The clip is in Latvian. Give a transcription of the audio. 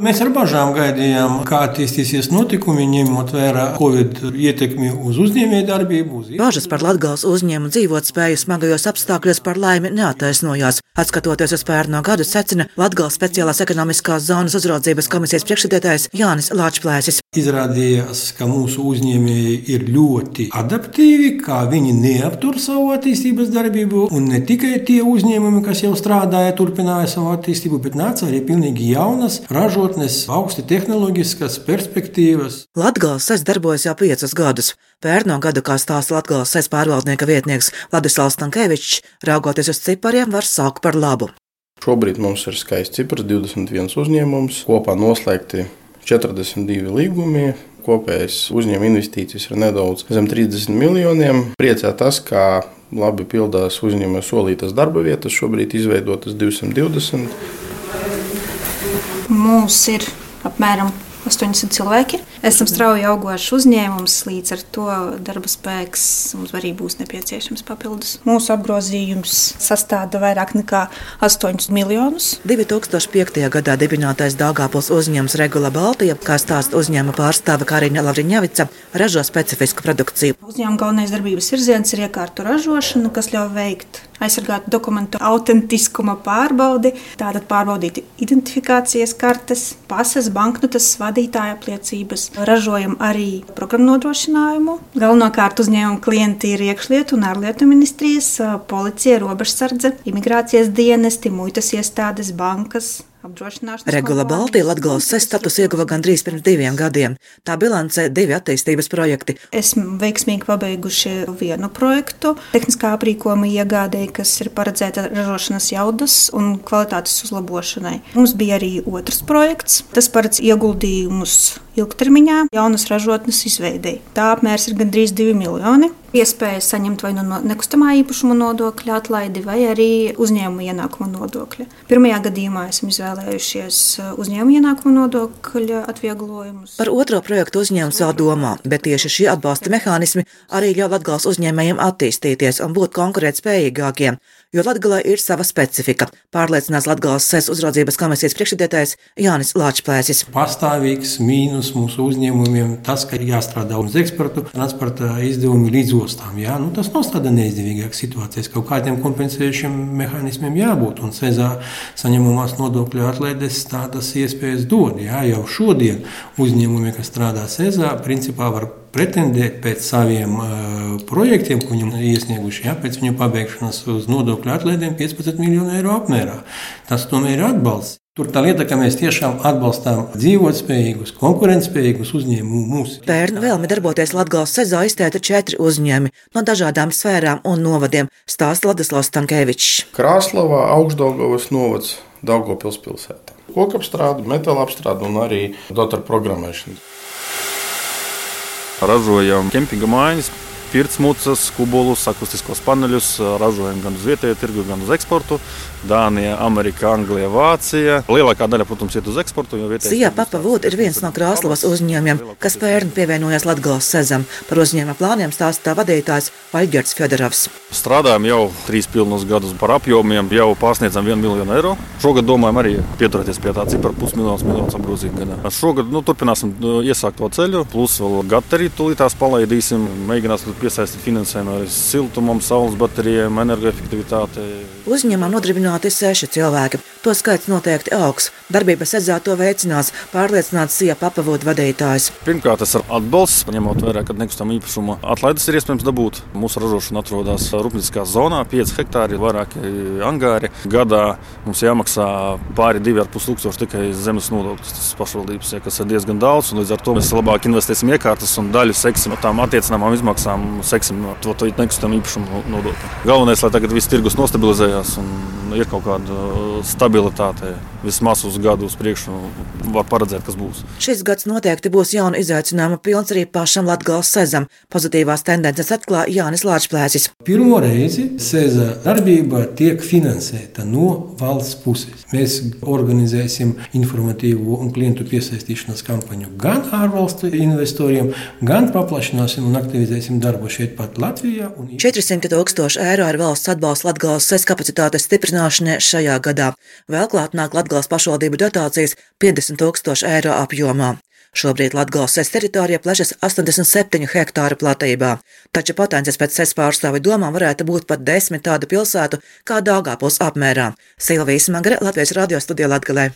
Mēs ar bažām gaidījām, kā attīstīsies notikumi, ņemot vērā Covid ietekmi uz uzņēmējdarbību. Uz... Bažas par Latvijas uzņēmumu dzīvotspēju smagajos apstākļos par laimi neataisnojās. Atskatoties uz pērno gadu, secina Latvijas speciālās ekonomiskās zonas uzraudzības komisijas priekšsēdētājs Jānis Lāčplēsis. Izrādījās, ka mūsu uzņēmēji ir ļoti adaptīvi, kā viņi neaptur savu attīstības darbību, un ne tikai tie uzņēmumi, kas jau strādāja, turpināja savu attīstību, bet nāca arī pilnīgi jaunas ražotnes augsti tehnoloģiskas perspektīvas. Latvijas SES darbojas jau piecus gadus. Pērno gadu, kā stāsta Latvijas SES pārvaldnieka vietnieks Vladislavs Tankēvičs, raugoties uz cipariem, var saukt par labu. Šobrīd mums ir skaists cipars, 21 uzņēmums, kopā noslēgti 42 līgumi. Kopējais uzņēmuma investīcijas ir nedaudz zem 30 miljoniem. Priecē tas, ka labi pildās uzņēmuma solītas darba vietas, šobrīd izveidotas 220. Mums ir apmēram 80 cilvēki. Esam strauji augošs uzņēmums, līdz ar to darba spēks mums arī būs nepieciešams papildus. Mūsu apgrozījums sastāda vairāk nekā 8 miljonus. 2005. gadā dibinātais Dāngāpils uzņēmums Regula Baltija, kā stāsta uzņēmuma pārstāve Karina Lavriņavica, ražo specifisku produkciju. Uzņēmuma galvenais darbības virziens ir iekārtu ražošana, kas ļauj veikt aizsargāt dokumentu autentiskuma pārbaudi, tātad pārbaudīt identifikācijas kartes, pases, banknotes, vadītāja apliecības. Ražojam arī programmu nodrošinājumu. Galvenokārt uzņēmuma klienti ir iekšlietu un ārlietu ministrijas, policija, robežsardze, imigrācijas dienesti, muitas iestādes, bankas, Regula Baltija Latvijas SES status ieguva gandrīz pirms diviem gadiem. Tā bilancē divi attīstības projekti. Esmu veiksmīgi pabeiguši vienu projektu, tehniskā aprīkojuma iegādēji, kas ir paredzēta ražošanas jaudas un kvalitātes uzlabošanai. Mums bija arī otrs projekts. Tas paredz ieguldījumus ilgtermiņā jaunas ražotnes izveidēji. Tā apmērs ir gandrīz 2 miljoni iespēja saņemt vai nu no nekustamā īpašuma nodokļa atlaidi, vai arī uzņēmuma ienākuma nodokļa. Pirmajā gadījumā esam izvēlējušies uh, uzņēmuma ienākuma nodokļa atvieglojumus. Par otro projektu uzņēmums vēl domā, bet tieši šie atbalsta mehānismi arī ļauj atgals uzņēmējiem attīstīties un būt konkurētspējīgākiem jo Latvijā ir sava specifika, pārliecinās Latvijas SES uzraudzības komisijas priekšsēdētājs Jānis Lāčplēsis. Pastāvīgs mīnus mūsu uzņēmumiem tas, ka ir jāstrādā uz eksportu, transporta izdevumi līdz ostām. Jā? Nu, tas nav tāda neizdevīgāka situācija. Kaut kādiem kompensējušiem mehānismiem jābūt, un Cezā saņemamās nodokļu atlaides tādas iespējas dod. Jā? Jau šodien uzņēmumi, kas strādā Cezā, principā var pretendēt pēc saviem uh, projektiem, ko viņam iesnieguši, ja, pēc viņu pabeigšanas uz nodokļu atlaidēm 15 miljonu eiro apmērā. Tas tomēr ir atbalsts. Tur tā lieta, ka mēs tiešām atbalstām dzīvotspējīgus, konkurētspējīgus uzņēmumus. Pērnu vēlmi darboties Latvijas sezā izteica četri uzņēmumi no dažādām sfērām un novadiem, stāsta Ladislavs Tankēvičs. Krāslavā augstdaugavas novads Daugopils pilsētā. Kokapstrāde, metāla apstrāde un arī datoru programmēšana. Ražojam. Kempinga mājas, pirtsmucas, kubulus, akustiskos paneļus. Ražojam gan uz vietējo tirgu, gan uz eksportu. Dānija, Amerika, Anglija, Vācija. Lielākā daļa, protams, iet uz eksportu. Sija Papavūda ir viens no Krāslavas uzņēmumiem, kas pērn pievienojās Latgales sezam. Par uzņēmuma plāniem stāsta tā vadītājs Vaļģerts Fedorovs. Strādājam jau trīs pilnus gadus par apjomiem, jau pārsniedzam vienu miljonu eiro. Šogad domājam arī pieturēties pie tā cipara pusmiljonus miljonus apgrozīt gadā. Šogad nu, turpināsim nu, iesākt to ceļu, plus vēl gatavi tūlītās palaidīsim, mēģināsim piesaistīt finansējumu arī siltumam, saules baterijām, energoefektivitātei. Uzņēmumā nodarbināti seši cilvēki. To skaits noteikti augs. Darbība sezā to veicinās, pārliecināts Sija papavodu vadītājs. Pirmkārt, tas ir atbalsts, ņemot vērā, ka nekustamā īpašuma atlaides ir iespējams dabūt. Mūsu ražošana atrodas rūpnieciskā zonā, 5 hektāri, vairāki angāri. Gadā mums jāmaksā pāri 2,5 tūkstoši tikai zemes nodokļus. Tas pašvaldības, ja, kas ir diezgan daudz, un līdz ar to mēs labāk investēsim iekārtas un daļu seksim no tām attiecināmām izmaksām, seksim no to, to nekustamā īpašuma nodokļu. Galvenais, lai tagad viss tirgus nostabilizējās un ir kaut kāda stabilitāte stabilitātei vismaz uz gadu uz priekšu var paredzēt, kas būs. Šis gads noteikti būs jauna izaicinājuma pilns arī pašam Latgales sezam. Pozitīvās tendences atklāja Jānis Lāčplēsis. Pirmo reizi seza darbība tiek finansēta no valsts puses. Mēs organizēsim informatīvu un klientu piesaistīšanas kampaņu gan ārvalstu investoriem, gan paplašināsim un aktivizēsim darbu šeit pat Latvijā. Un... 400 tūkstoši eiro ir valsts atbalsts Latgales sezas kapacitātes stiprināšanai šajā gadā. Vēl klāt nāk Latgales pašvaldību dotācijas 50 tūkstoši eiro apjomā. Šobrīd Latvijas SES teritorija plešas 87 hektāru platībā, taču potenciāls pēc SES pārstāvi domām varētu būt pat desmit tādu pilsētu kā Dāngāpils apmērā. Silvijas Magre, Latvijas radio studijā Latgalē.